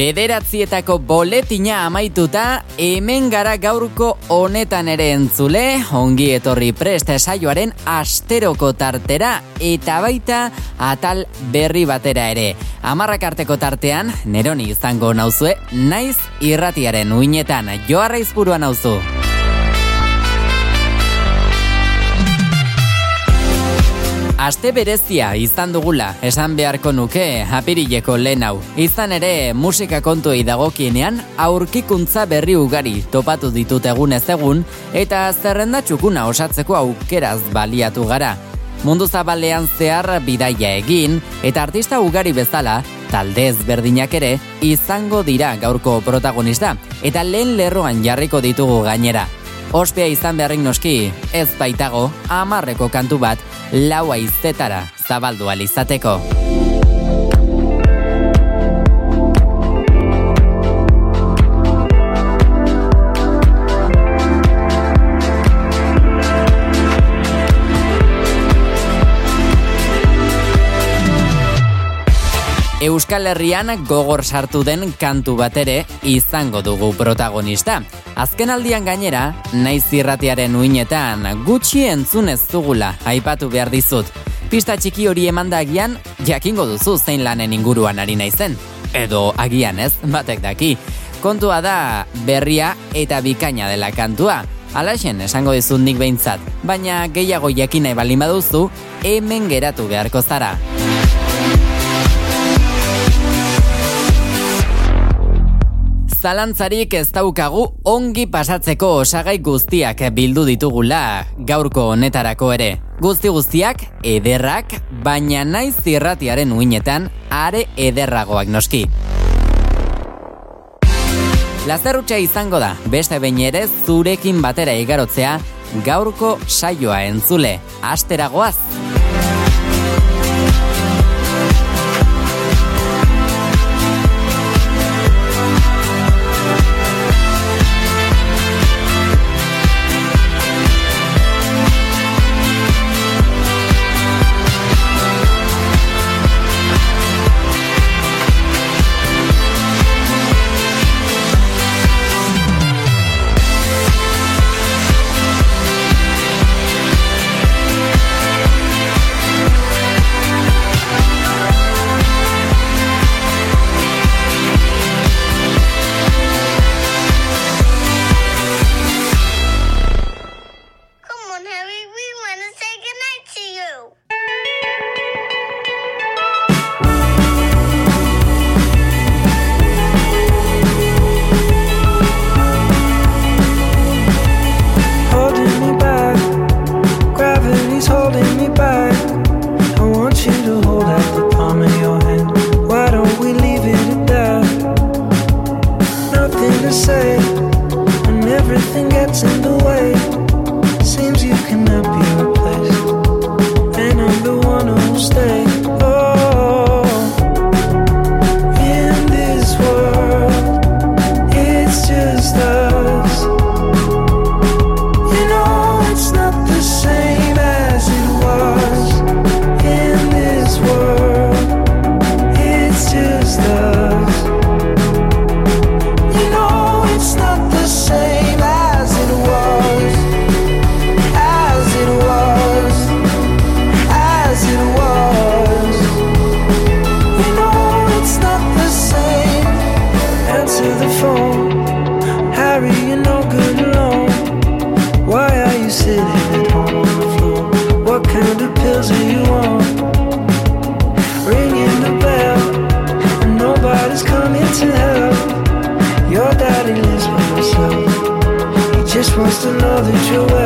Bederatzietako boletina amaituta, hemen gara gaurko honetan ere entzule, ongi etorri prest saioaren asteroko tartera, eta baita atal berri batera ere. Amarrak arteko tartean, neroni izango nauzue, naiz irratiaren uinetan, joarra izpuruan nauzu. Aste berezia izan dugula, esan beharko nuke apirileko lehen hau. Izan ere, musika kontuei dagokienean, aurkikuntza berri ugari topatu ditut egun ez egun, eta zerrenda txukuna osatzeko aukeraz baliatu gara. Mundu zabalean zehar bidaia egin, eta artista ugari bezala, taldez berdinak ere, izango dira gaurko protagonista, eta lehen lerroan jarriko ditugu gainera. Ospea izan beharrik noski, ez baitago, amarreko kantu bat, laua izetara zabaldu alizateko. Euskal Herrian gogor sartu den kantu bat ere izango dugu protagonista. Azken aldian gainera, naiz irratiaren uinetan gutxi entzun ez dugula aipatu behar dizut. Pista txiki hori emandagian jakingo duzu zein lanen inguruan ari naizen. Edo agian ez, batek daki. Kontua da berria eta bikaina dela kantua. Alaxen esango dizut nik behintzat, baina gehiago jakinai balin baduzu, hemen geratu beharko zara. Zalantzarik ez daukagu ongi pasatzeko osagai guztiak bildu ditugula gaurko honetarako ere. Guzti guztiak ederrak, baina naiz zirratiaren uinetan are ederragoak noski. Lazerrutxa izango da, beste behin ere zurekin batera igarotzea gaurko saioa entzule, asteragoaz. to know that you're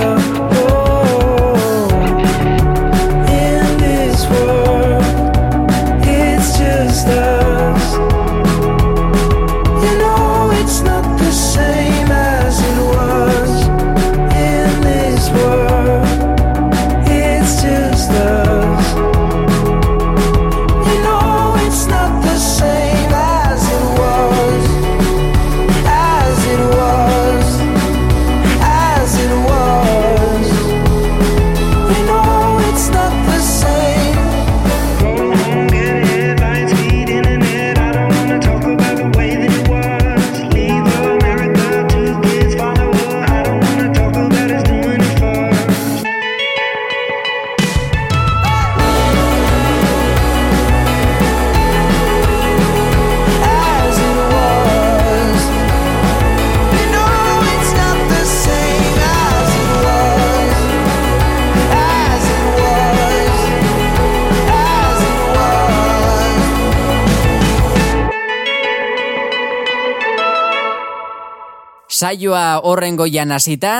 Saioa horren goian hasita,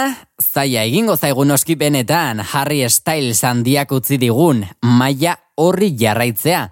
zaila egingo zaigun oskipenetan Harry Styles handiak utzi digun maila horri jarraitzea.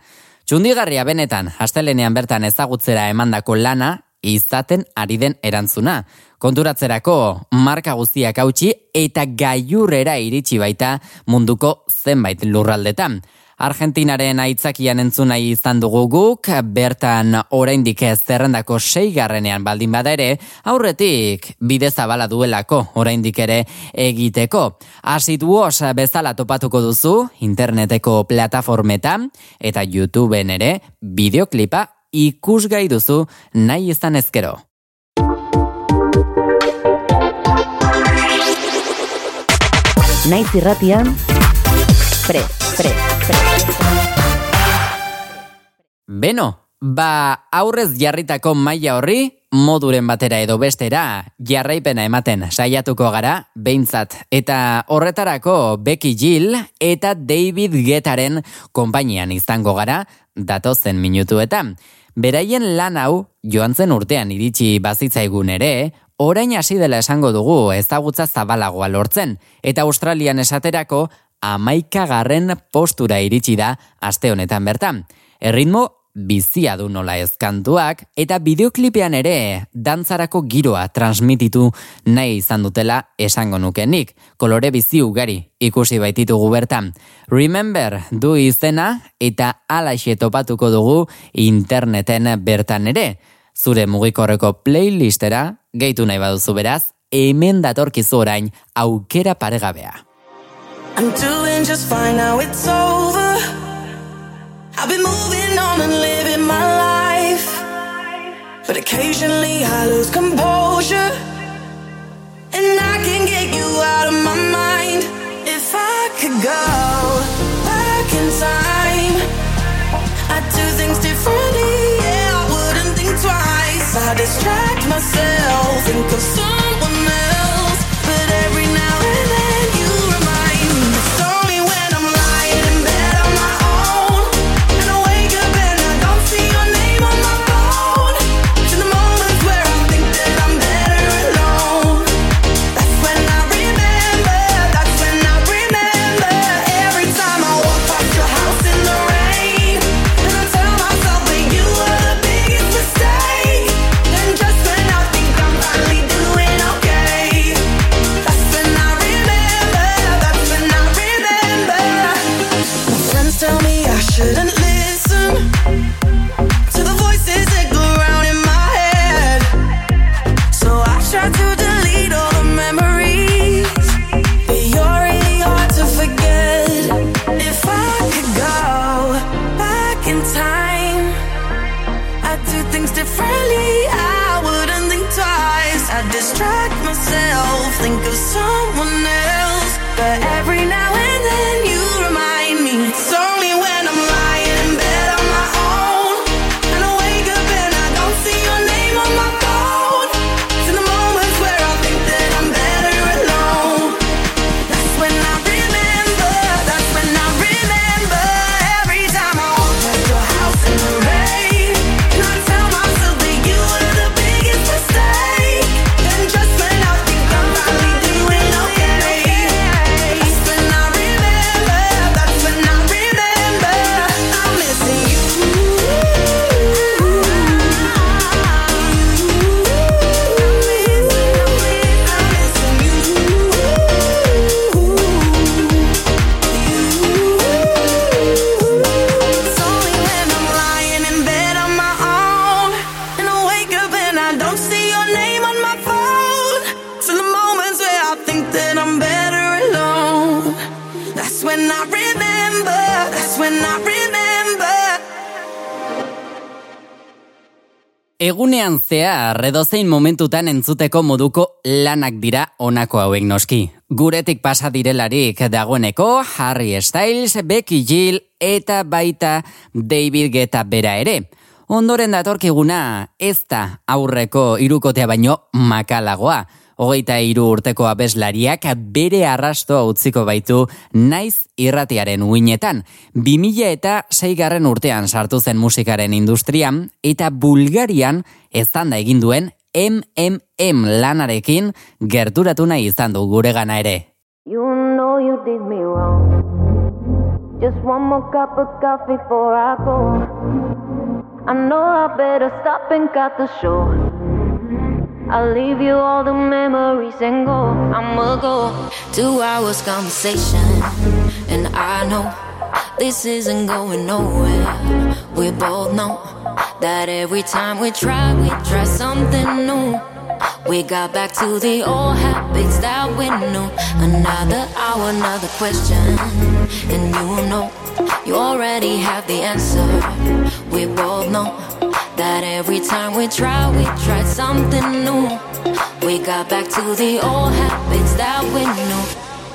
Txundigarria benetan, hastelenean bertan ezagutzera emandako lana, izaten ari den erantzuna. Konturatzerako marka guztiak hautsi eta gaiurrera iritsi baita munduko zenbait lurraldetan. Argentinaren aitzakian entzuna izan dugu guk, bertan oraindik ez zerrendako seigarrenean baldin bada ere, aurretik bide zabala duelako oraindik ere egiteko. Asit was bezala topatuko duzu interneteko plataformetan eta YouTubeen ere bideoklipa ikusgai duzu nahi izan ezkero. Naiz irratian, pre, pre, Beno, ba aurrez jarritako maila horri, moduren batera edo bestera jarraipena ematen saiatuko gara, behintzat. Eta horretarako Becky Jill eta David Getaren konpainian izango gara, datozen minutuetan. Beraien lan hau, joan zen urtean iritsi bazitzaigun ere, orain hasi dela esango dugu ezagutza zabalagoa lortzen, eta Australian esaterako amaikagarren postura iritsi da aste honetan bertan. Erritmo bizia du nola ezkantuak eta bideoklipean ere dantzarako giroa transmititu nahi izan dutela esango nukenik. Kolore bizi ugari ikusi baititugu bertan. Remember du izena eta alaxe topatuko dugu interneten bertan ere. Zure mugikorreko playlistera, gehitu nahi baduzu beraz, hemen datorkizu orain aukera paregabea. I'm doing just fine now it's over. I've been moving on and living my life. But occasionally I lose composure. And I can get you out of my mind. If I could go back in time I'd do things differently, yeah, I wouldn't think twice. I distract myself, think of someone else. But every Zea, redozein momentutan entzuteko moduko lanak dira honako hauek noski. Guretik pasa direlarik dagoeneko Harry Styles, Becky Jill eta baita David Guetta bera ere. Ondoren datorkiguna ez da aurreko irukotea baino makalagoa hogeita hiru urteko abeslariak bere arrastoa utziko baitu naiz irratiaren uinetan. 2000 eta seigarren urtean sartu zen musikaren industrian eta Bulgarian ezan da egin duen MMM lanarekin gerturatu nahi izan du gure gana ere. You know you did me wrong Just one more cup of coffee before I go I know I better stop and cut the show I'll leave you all the memories and go. I'ma go Two hours conversation. And I know This isn't going nowhere. We both know That every time we try We try something new. We got back to the old habits that we knew. Another hour, another question. And you know You already have the answer. We both know That every time we try We try something new We got back to the old habits that we knew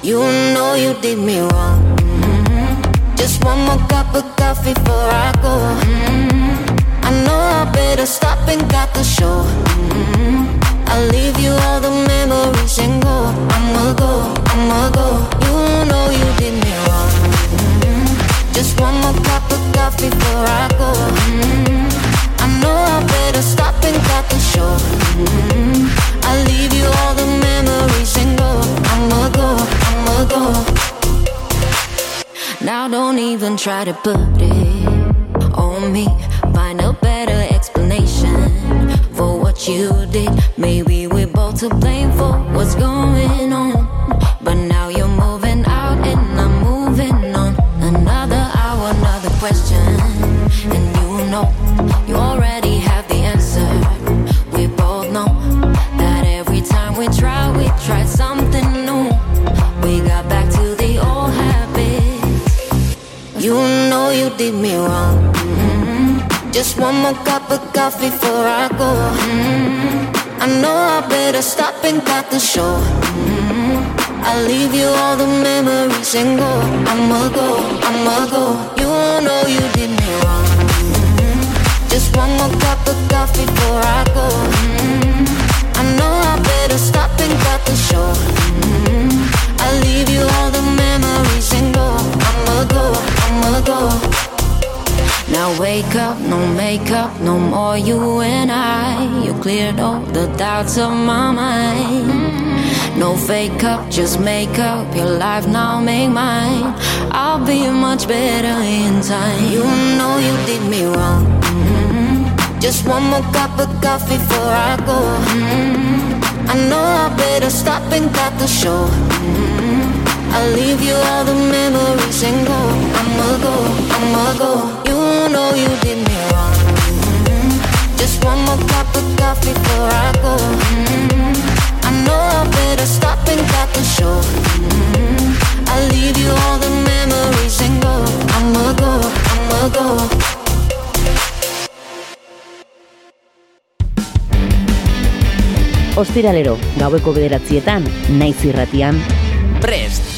You know you did me wrong just one more cup of coffee before I go. Mm-hmm. I know I better stop and got the show. Mm-hmm. I'll leave you all the memories and go. I'ma go, I'ma go. You know you did me wrong. Mm-hmm. Just one more cup of coffee before I go. Try to put it on me. Find a better explanation for what you did. Maybe we're both to blame for what's going on. But now you're moving Just one more cup of coffee before I go. Mm-hmm. Wake up, no makeup, no more you and I. You cleared all the doubts of my mind. No fake up, just make up your life now, make mine. I'll be much better in time. You know you did me wrong. Just one more cup of coffee before I go. Mm-hmm. I know I better stop and cut the show. Mm-hmm. I'll leave you all the memories and go. I'ma go, I'ma go. You know you did me wrong. Mm-hmm. Just one more cup of coffee before I go. Mm-hmm. I know I better stop and cut the show. Mm-hmm. I'll leave you all the memories and go. I'ma go, I'ma go. Ostiralero, gaueko bederatzietan, naiz irratian, Prest!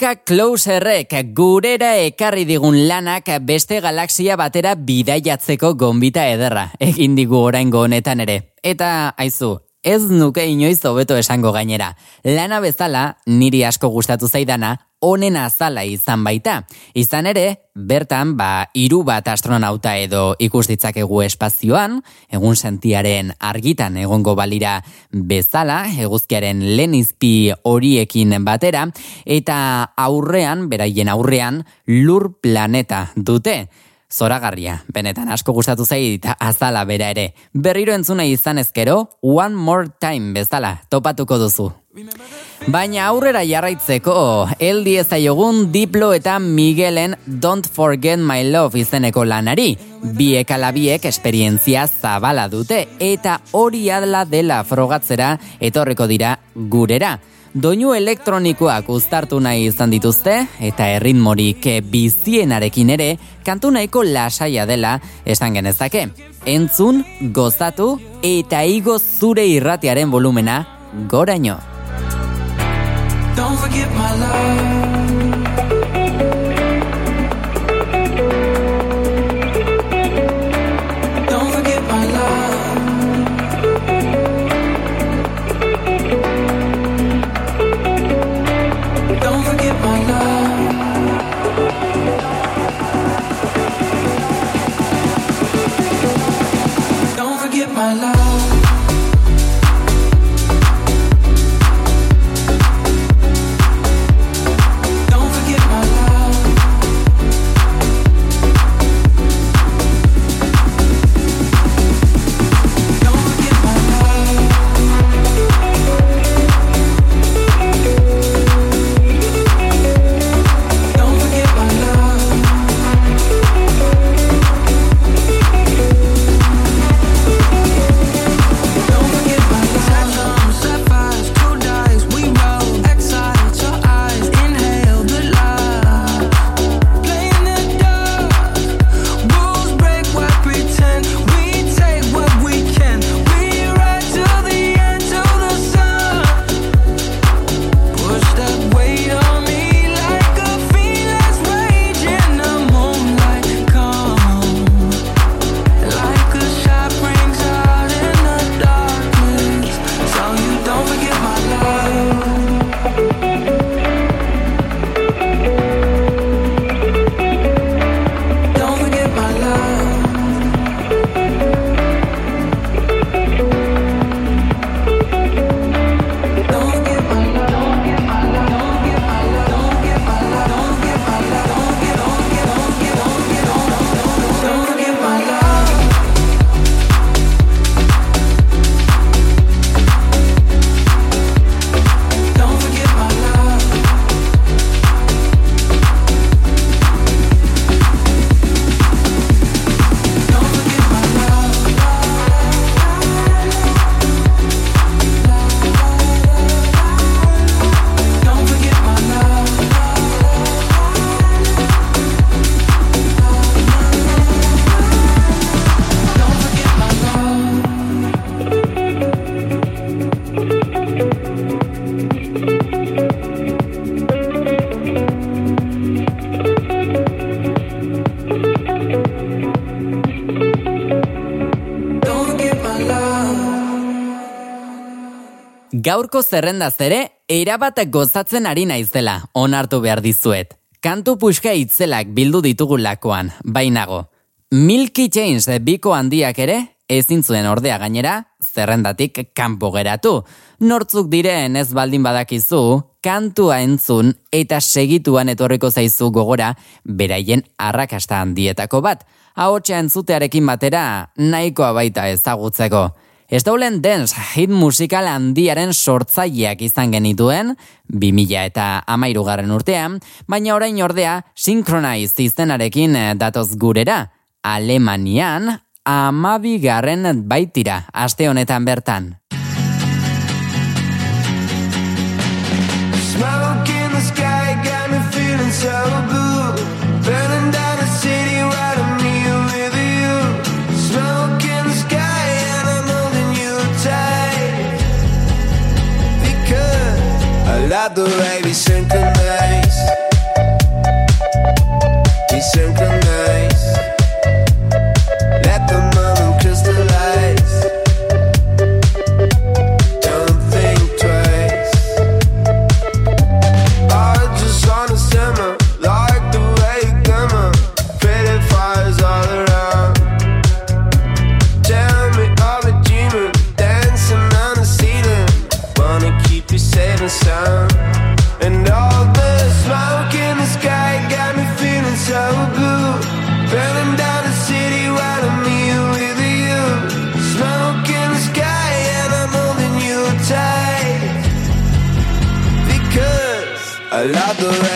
Luka Closerrek gurera ekarri digun lanak beste galaxia batera bidaiatzeko gombita ederra, egin digu oraingo honetan ere. Eta, aizu, ez nuke inoiz hobeto esango gainera. Lana bezala, niri asko gustatu zaidana, honen azala izan baita. Izan ere, bertan, ba, hiru bat astronauta edo ikus ditzakegu espazioan, egun sentiaren argitan egongo balira bezala, eguzkiaren lenizpi horiekin batera, eta aurrean, beraien aurrean, lur planeta dute. Zoragarria, benetan asko gustatu zait azala bera ere. Berriro entzuna izan ezkero, one more time bezala, topatuko duzu. Baina aurrera jarraitzeko, eldi ezaiogun Diplo eta Miguelen Don't Forget My Love izeneko lanari. Biek alabiek esperientzia zabala dute eta hori adla dela frogatzera etorreko dira gurera. Doinu elektronikoak uztartu nahi izan dituzte eta erritmorik bizienarekin ere kantu nahiko lasaia dela esan genezake. Entzun, gozatu eta igo zure irratiaren volumena goraino. Don't forget my love. Gaurko zerrendaz ere, erabat gozatzen ari naizela, onartu behar dizuet. Kantu puxka itzelak bildu ditugulakoan, bainago. Milky Chains biko handiak ere, ezin zuen ordea gainera, zerrendatik kanpo geratu. Nortzuk diren ez baldin badakizu, kantua entzun eta segituan etorriko zaizu gogora beraien arrakasta handietako bat. Ahotsa entzutearekin batera nahikoa baita ezagutzeko. Stoulen Dance hit musikal handiaren sortzaileak izan genituen, 2000 eta amairu garren urtean, baina orain ordea Synchronize izenarekin eh, datoz gurera, Alemanian amabi garren baitira, aste honetan bertan. Let the way we synchronize. We synchronize. lado né?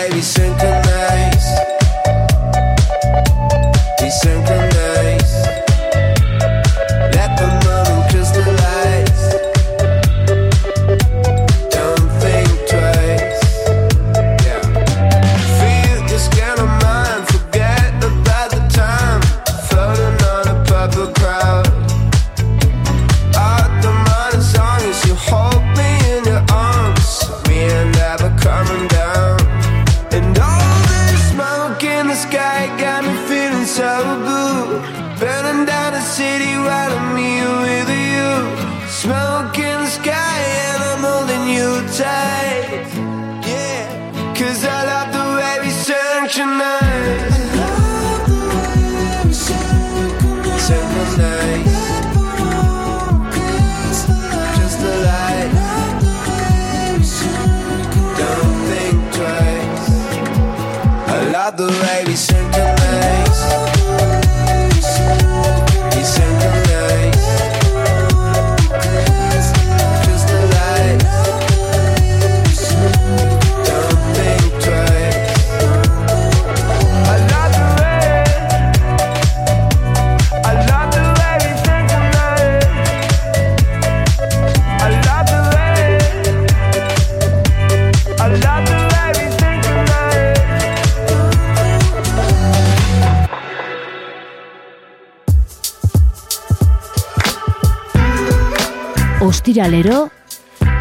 ostiralero,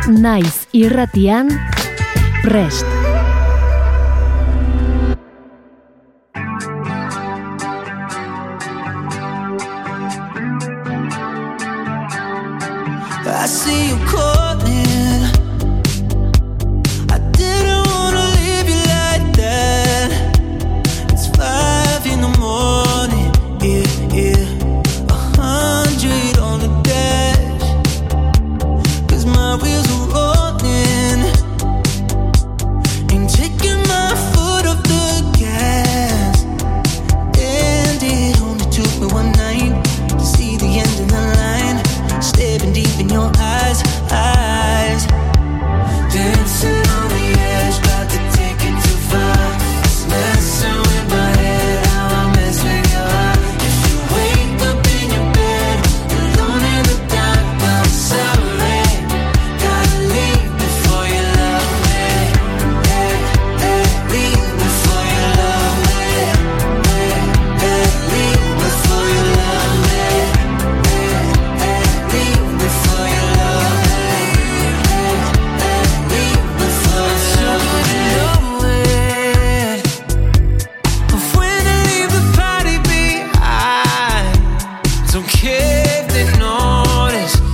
naiz irratian, prest.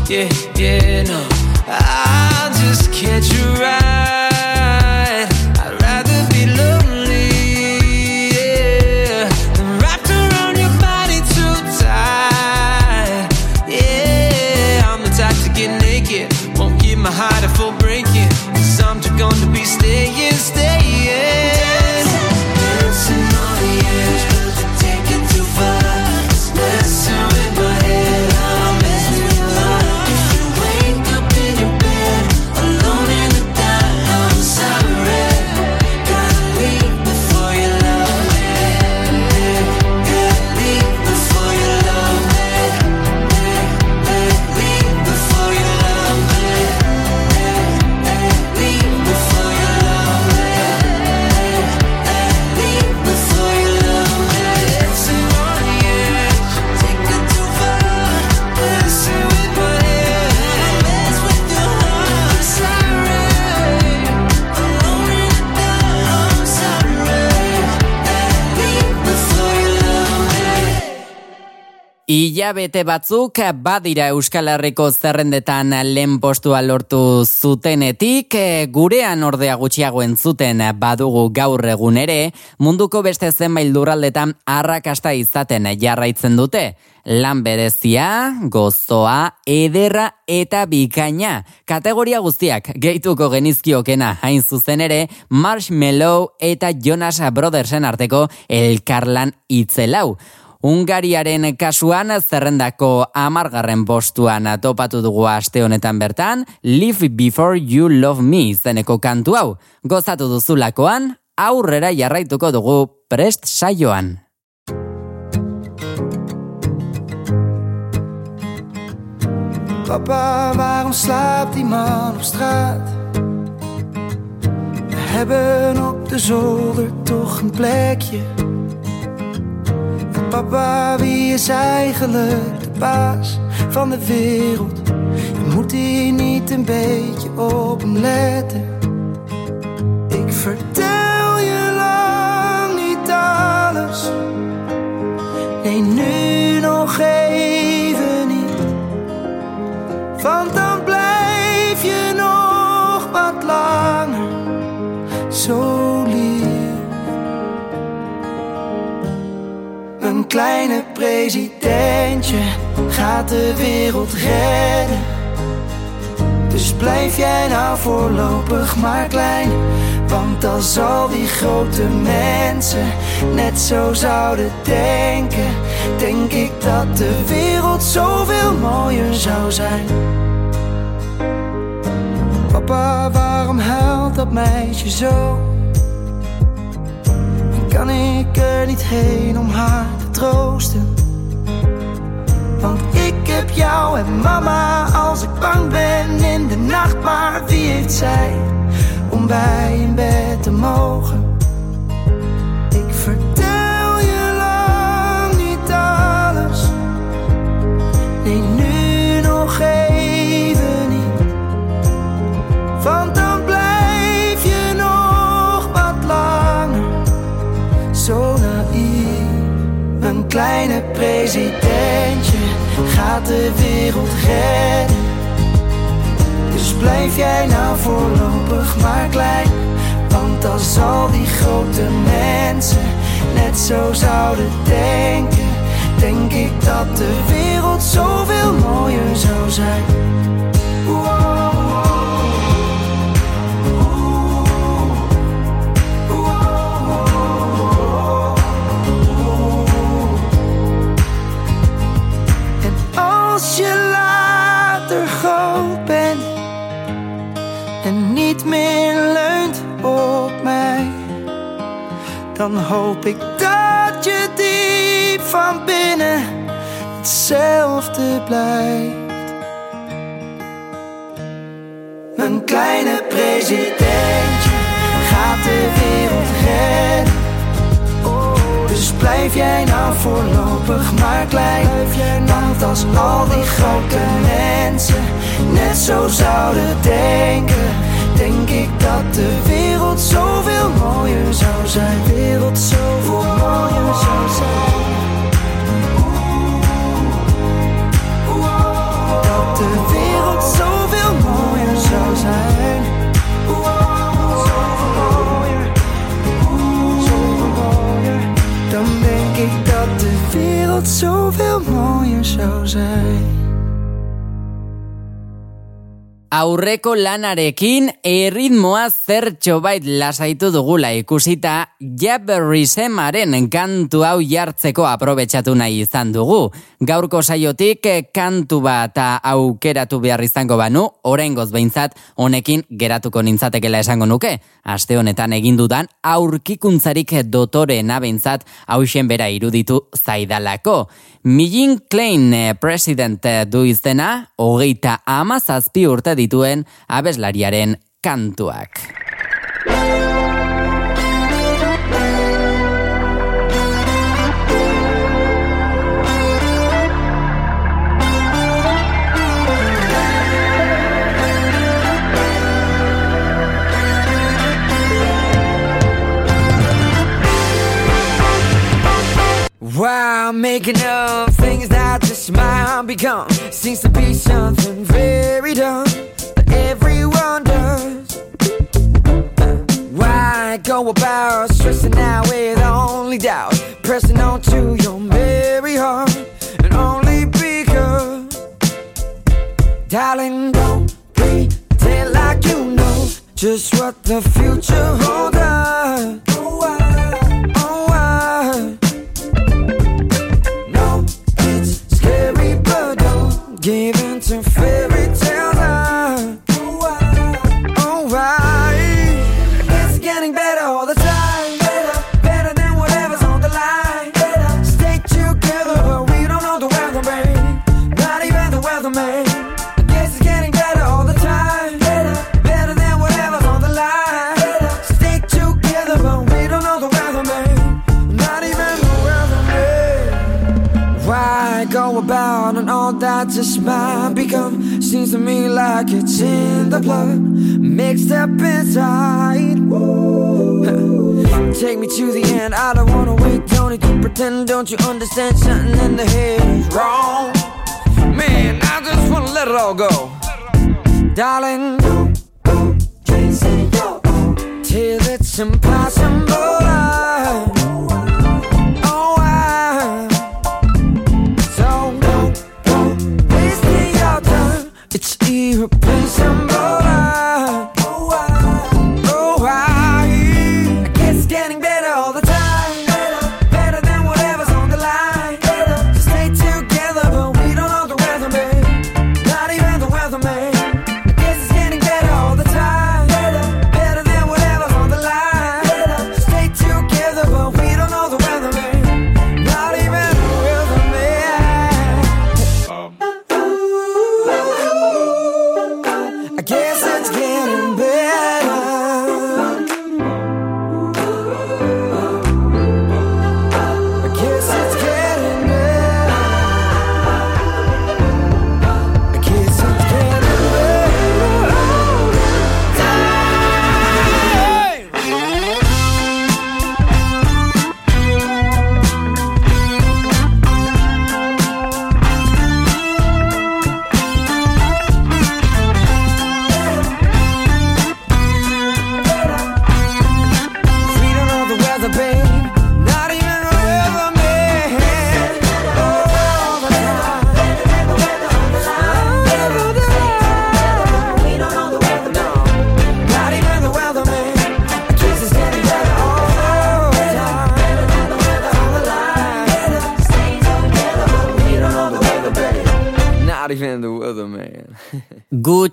yeah, yeah, no. I just catch you right. Hilabete batzuk badira Euskal Herriko zerrendetan lehen postua lortu zutenetik, eh, gurean ordea gutxiago entzuten badugu gaur egun ere, munduko beste zenbait lurraldetan arrakasta izaten jarraitzen dute. Lan berezia, gozoa, ederra eta bikaina. Kategoria guztiak gehituko genizkiokena hain zuzen ere, Marshmallow eta Jonas Brothersen arteko elkarlan itzelau. Ungariaren kasuan zerrendako amargarren postuan topatu dugu aste honetan bertan, Live Before You Love Me zeneko kantu hau. Gozatu duzulakoan, aurrera jarraituko dugu prest saioan. Papa, waarom slaapt die man op straat? We hebben op de zolder toch een plekje. Papa, wie is eigenlijk de baas van de wereld? En moet hij niet een beetje op letten? Ik vertel je lang niet alles. Nee, nu nog even niet. Want kleine presidentje gaat de wereld redden. Dus blijf jij nou voorlopig maar klein. Want als al die grote mensen net zo zouden denken, denk ik dat de wereld zoveel mooier zou zijn. Papa, waarom huilt dat meisje zo? Kan ik er niet heen om haar te troosten? Want ik heb jou en mama als ik bang ben in de nacht. Maar wie heeft zij om bij in bed te mogen? Kleine presidentje gaat de wereld redden. Dus blijf jij nou voorlopig maar klein. Want als al die grote mensen net zo zouden denken, denk ik dat de wereld zoveel mooier zou zijn. Dan hoop ik dat je diep van binnen hetzelfde blijft. Een kleine presidentje gaat de wereld redden. Dus blijf jij nou voorlopig maar klein. Want als al die grote mensen net zo zouden denken, denk ik dat de wereld zoveel mooier zou zijn. De wereld zoveel mooier zou zijn. Aurreko lanarekin erritmoa zertxo bait lasaitu dugula ikusita Jabberrisemaren kantu hau jartzeko aprobetxatu nahi izan dugu. Gaurko saiotik kantu bat aukeratu behar izango banu, oraingoz behintzat honekin geratuko nintzatekela esango nuke. Aste honetan egin dudan aurkikuntzarik dotore behintzat hausen bera iruditu zaidalako. Millin Klein eh, president du izena, hogeita amazazpi urte dituen abeslariaren kantuak. I'm making up things that just smile become? Seems to be something very dumb everyone does. Why go about stressing out with only doubt? Pressing on to your merry heart, and only be because, darling, don't pretend like you know just what the future holds. Just might become? Seems to me like it's in the blood, mixed up inside. Take me to the end. I don't wanna wait. Don't to pretend. Don't you understand? Something in the head is wrong. Man, I just wanna let it all go, darling. Go own till it's impossible. Oh,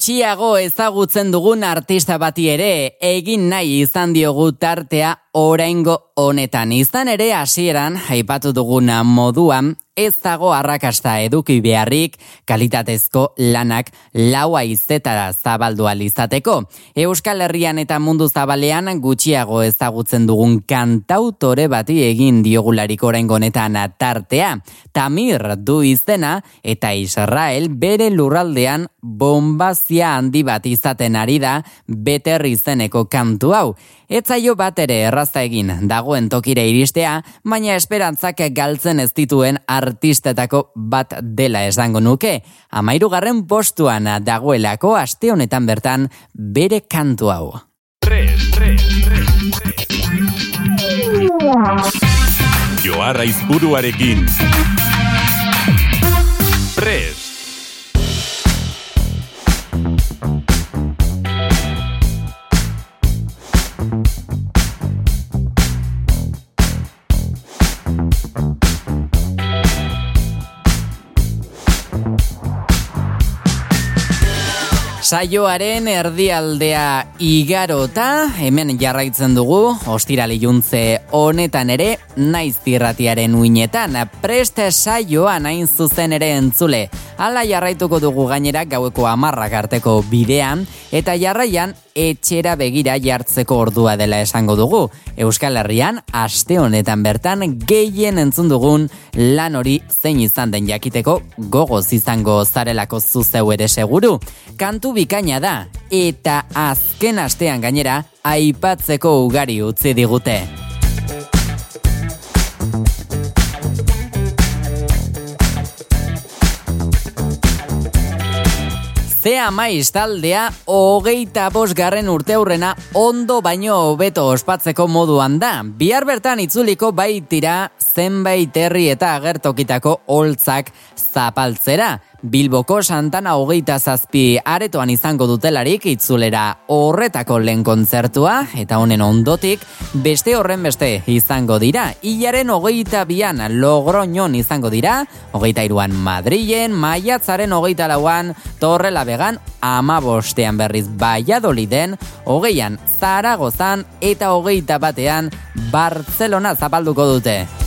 Gutxiago ezagutzen dugun artista bati ere egin nahi izan diogu tartea oraingo honetan izan ere hasieran aipatu duguna moduan ez dago arrakasta eduki beharrik kalitatezko lanak laua izetara zabaldu ahal izateko. Euskal Herrian eta mundu zabalean gutxiago ezagutzen dugun kantautore bati egin diogularik oraingo honetan tartea. Tamir du izena eta Israel bere lurraldean bombazia handi bat izaten ari da beter izeneko kantu hau. Etzaio bat ere errazta egin dagoen tokira iristea, baina esperantzak galtzen ez dituen artistetako bat dela esango nuke. Amairugarren postuan dagoelako aste honetan bertan bere kantu hau. Joarra izburuarekin. Prest. Saioaren erdialdea igarota, hemen jarraitzen dugu, ostirali juntze honetan ere, naiz tirratiaren uinetan, preste saioan hain zuzen ere entzule. Hala jarraituko dugu gainera gaueko amarrak arteko bidean, eta jarraian etxera begira jartzeko ordua dela esango dugu. Euskal Herrian, aste honetan bertan gehien entzun dugun lan hori zein izan den jakiteko gogoz izango zarelako zuzeu ere seguru. Kantu bikaina da, eta azken astean gainera aipatzeko ugari utzi digute. Zea maiz taldea hogeita bosgarren urte aurrena ondo baino hobeto ospatzeko moduan da. Bihar bertan itzuliko baitira zenbait herri eta agertokitako holtzak zapaltzera. Bilboko Santana hogeita zazpi aretoan izango dutelarik itzulera horretako lehen kontzertua eta honen ondotik beste horren beste izango dira. Ilaren hogeita bian logroñon izango dira, hogeita iruan Madrilen, maiatzaren hogeita lauan Torrela Began, amabostean berriz Valladoliden, hogeian Zaragozan eta hogeita batean Barcelona zapalduko dute.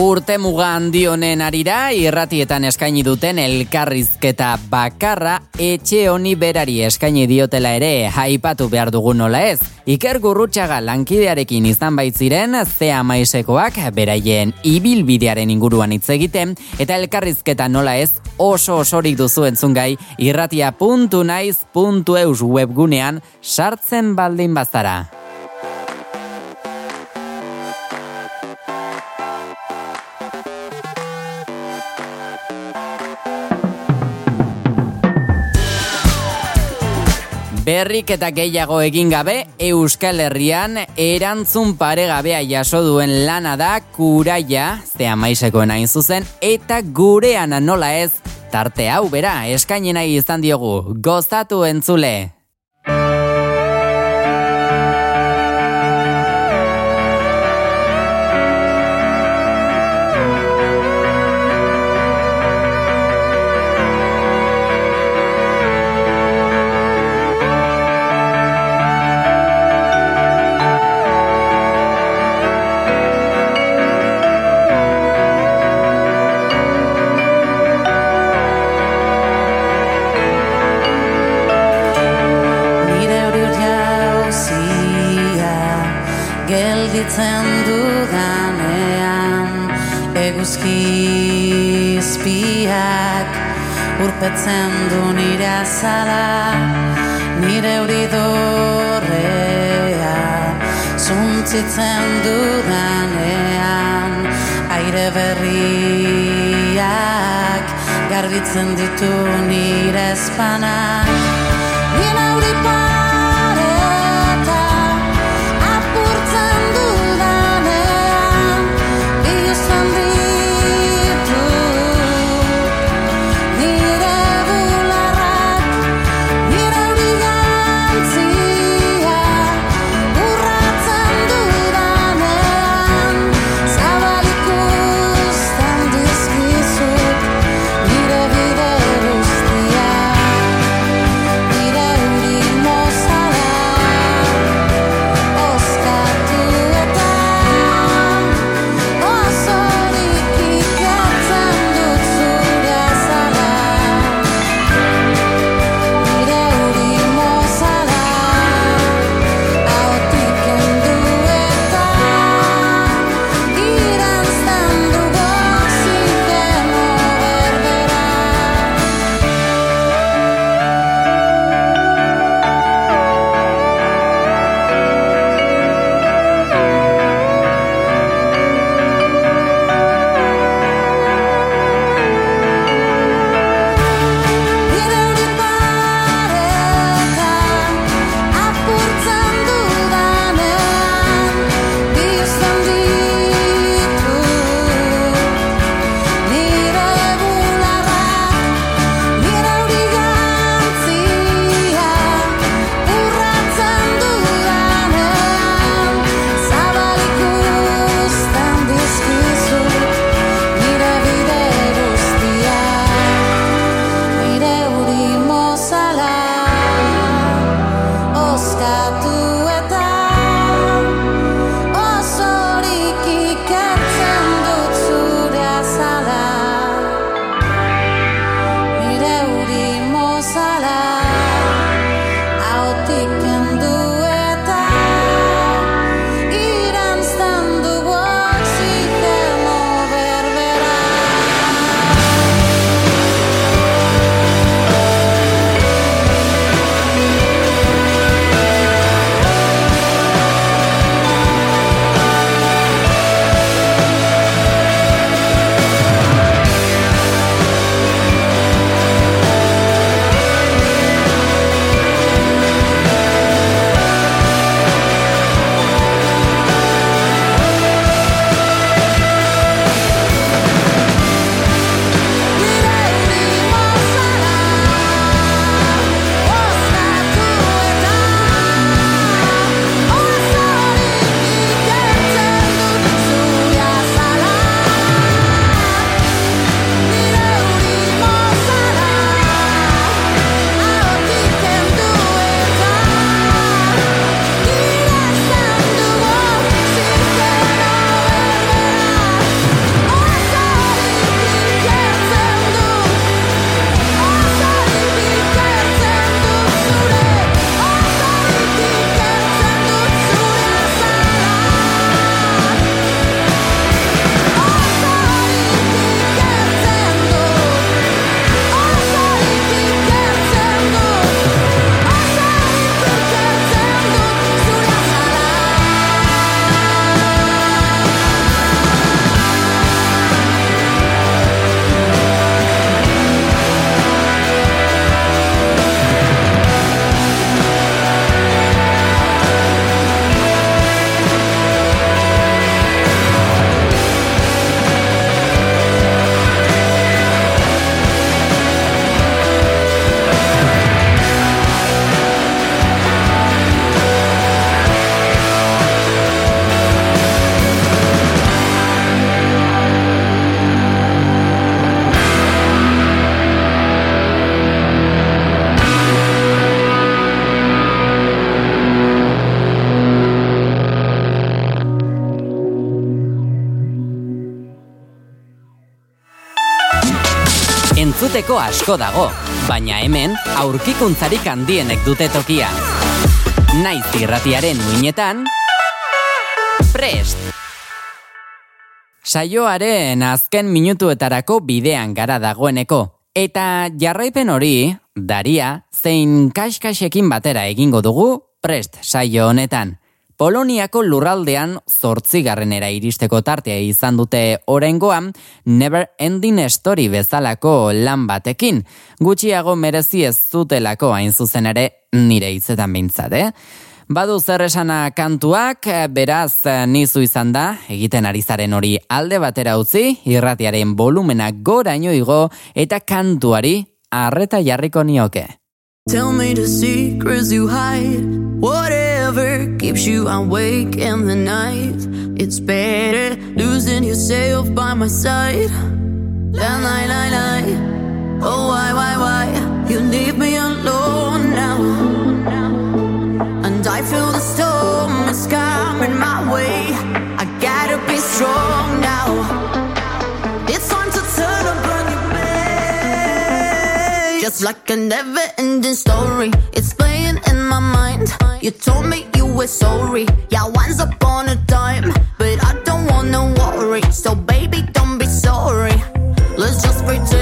Urte muga handi honen arira, irratietan eskaini duten elkarrizketa bakarra etxe honi berari eskaini diotela ere haipatu behar dugu nola ez. Iker Gurrutxaga lankidearekin izan baitziren zea maisekoak beraien ibilbidearen inguruan hitz egiten eta elkarrizketa nola ez oso osorik duzu entzungai irratia.naiz.eus webgunean sartzen baldin bazara. Berrik eta gehiago egin gabe, Euskal Herrian erantzun paregabea jaso duen lana da kuraia, zea maisekoen hain zuzen, eta gurean nola ez, tarte hau bera, eskainen nahi izan diogu, gozatu entzule. Garbitzen ditu nire espanak Nire entzuteko asko dago, baina hemen aurkikuntzarik handienek dute tokia. Naiz irratiaren muinetan, prest! Saioaren azken minutuetarako bidean gara dagoeneko, eta jarraipen hori, daria, zein kaskasekin batera egingo dugu prest saio honetan. Poloniako lurraldean zortzigarrenera iristeko tartea izan dute orengoan Never Ending Story bezalako lan batekin. Gutxiago merezi ez zutelako hain zuzen ere nire hitzetan bintzat, eh? Badu zer esana kantuak, beraz nizu izan da, egiten ari zaren hori alde batera utzi, irratiaren volumenak goraino igo eta kantuari arreta jarriko nioke. Tell me the secrets you hide. Keeps you awake in the night. It's better losing yourself by my side. Lie, lie, lie, lie. Oh, why, why, why? You leave me alone now. And I feel the storm is coming my way. I gotta be strong Just like a never ending story. It's playing in my mind. You told me you were sorry. Yeah, once upon a time. But I don't wanna worry. So, baby, don't be sorry. Let's just pretend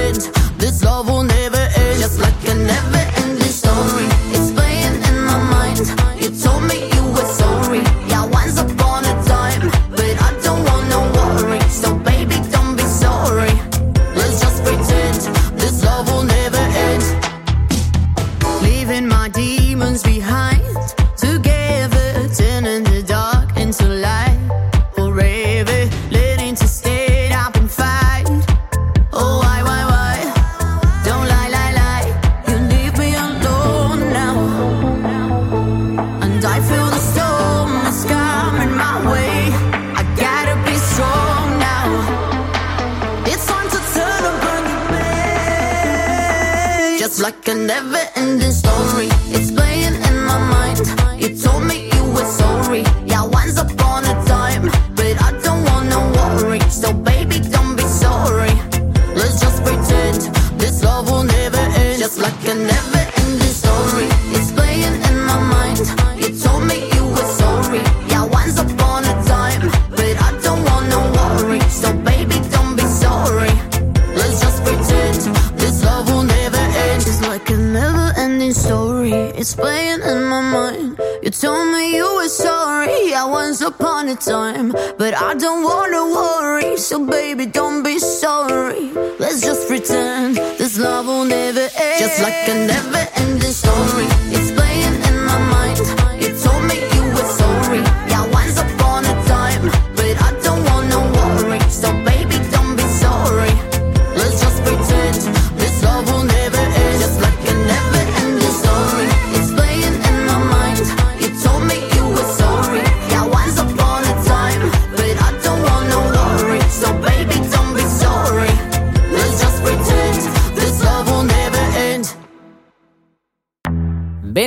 just pretend this love will never end. Just like a never ending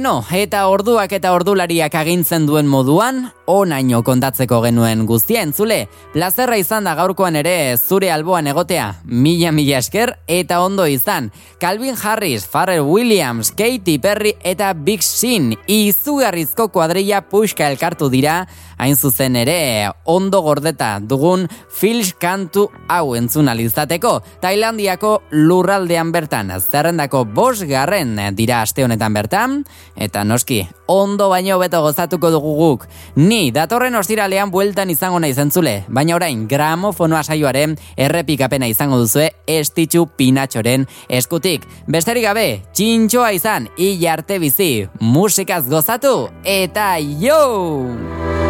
Beno, eta orduak eta ordulariak agintzen duen moduan, onaino kontatzeko genuen guztia entzule, plazerra izan da gaurkoan ere zure alboan egotea, mila mila esker eta ondo izan. Calvin Harris, Pharrell Williams, Katy Perry eta Big Sean izugarrizko kuadrilla puxka elkartu dira, hain zuzen ere ondo gordeta dugun Fils kantu hau entzun alizateko. Tailandiako lurraldean bertan, zerrendako bos garren dira aste honetan bertan, eta noski, ondo baino beto gozatuko dugu guk. Ni datorren ostiralean bueltan izango nahi zentzule, baina orain gramofonoa saioaren errepikapena izango duzue estitxu pinatxoren eskutik. Besterik gabe, txintxoa izan, hilarte bizi, musikaz gozatu, eta yo!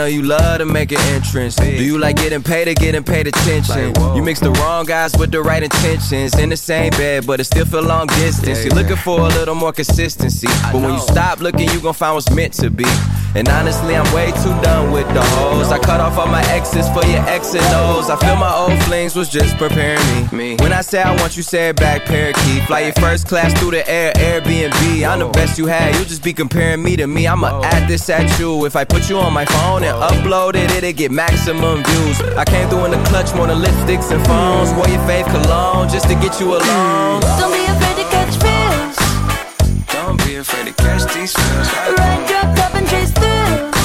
Know you love to make an entrance. Do you like getting paid or getting paid attention? You mix the wrong guys with the right intentions. In the same bed, but it still feel long distance. You're looking for a little more consistency. But when you stop looking, you gon' find what's meant to be. And honestly, I'm way too done with the hoes. I cut off all my exes for your X and O's. I feel my old flings was just preparing me. When I say I want you, say it back, parakeet. Fly your first class through the air, Airbnb. I'm the best you had. You just be comparing me to me. I'ma add this at you. If I put you on my phone and uploaded it, it get maximum views. I came through in the clutch, more than lipsticks and phones. Wore your faith cologne just to get you alone. Don't be afraid to catch fish. Don't be afraid to catch these fish. Ride your cup and chase through.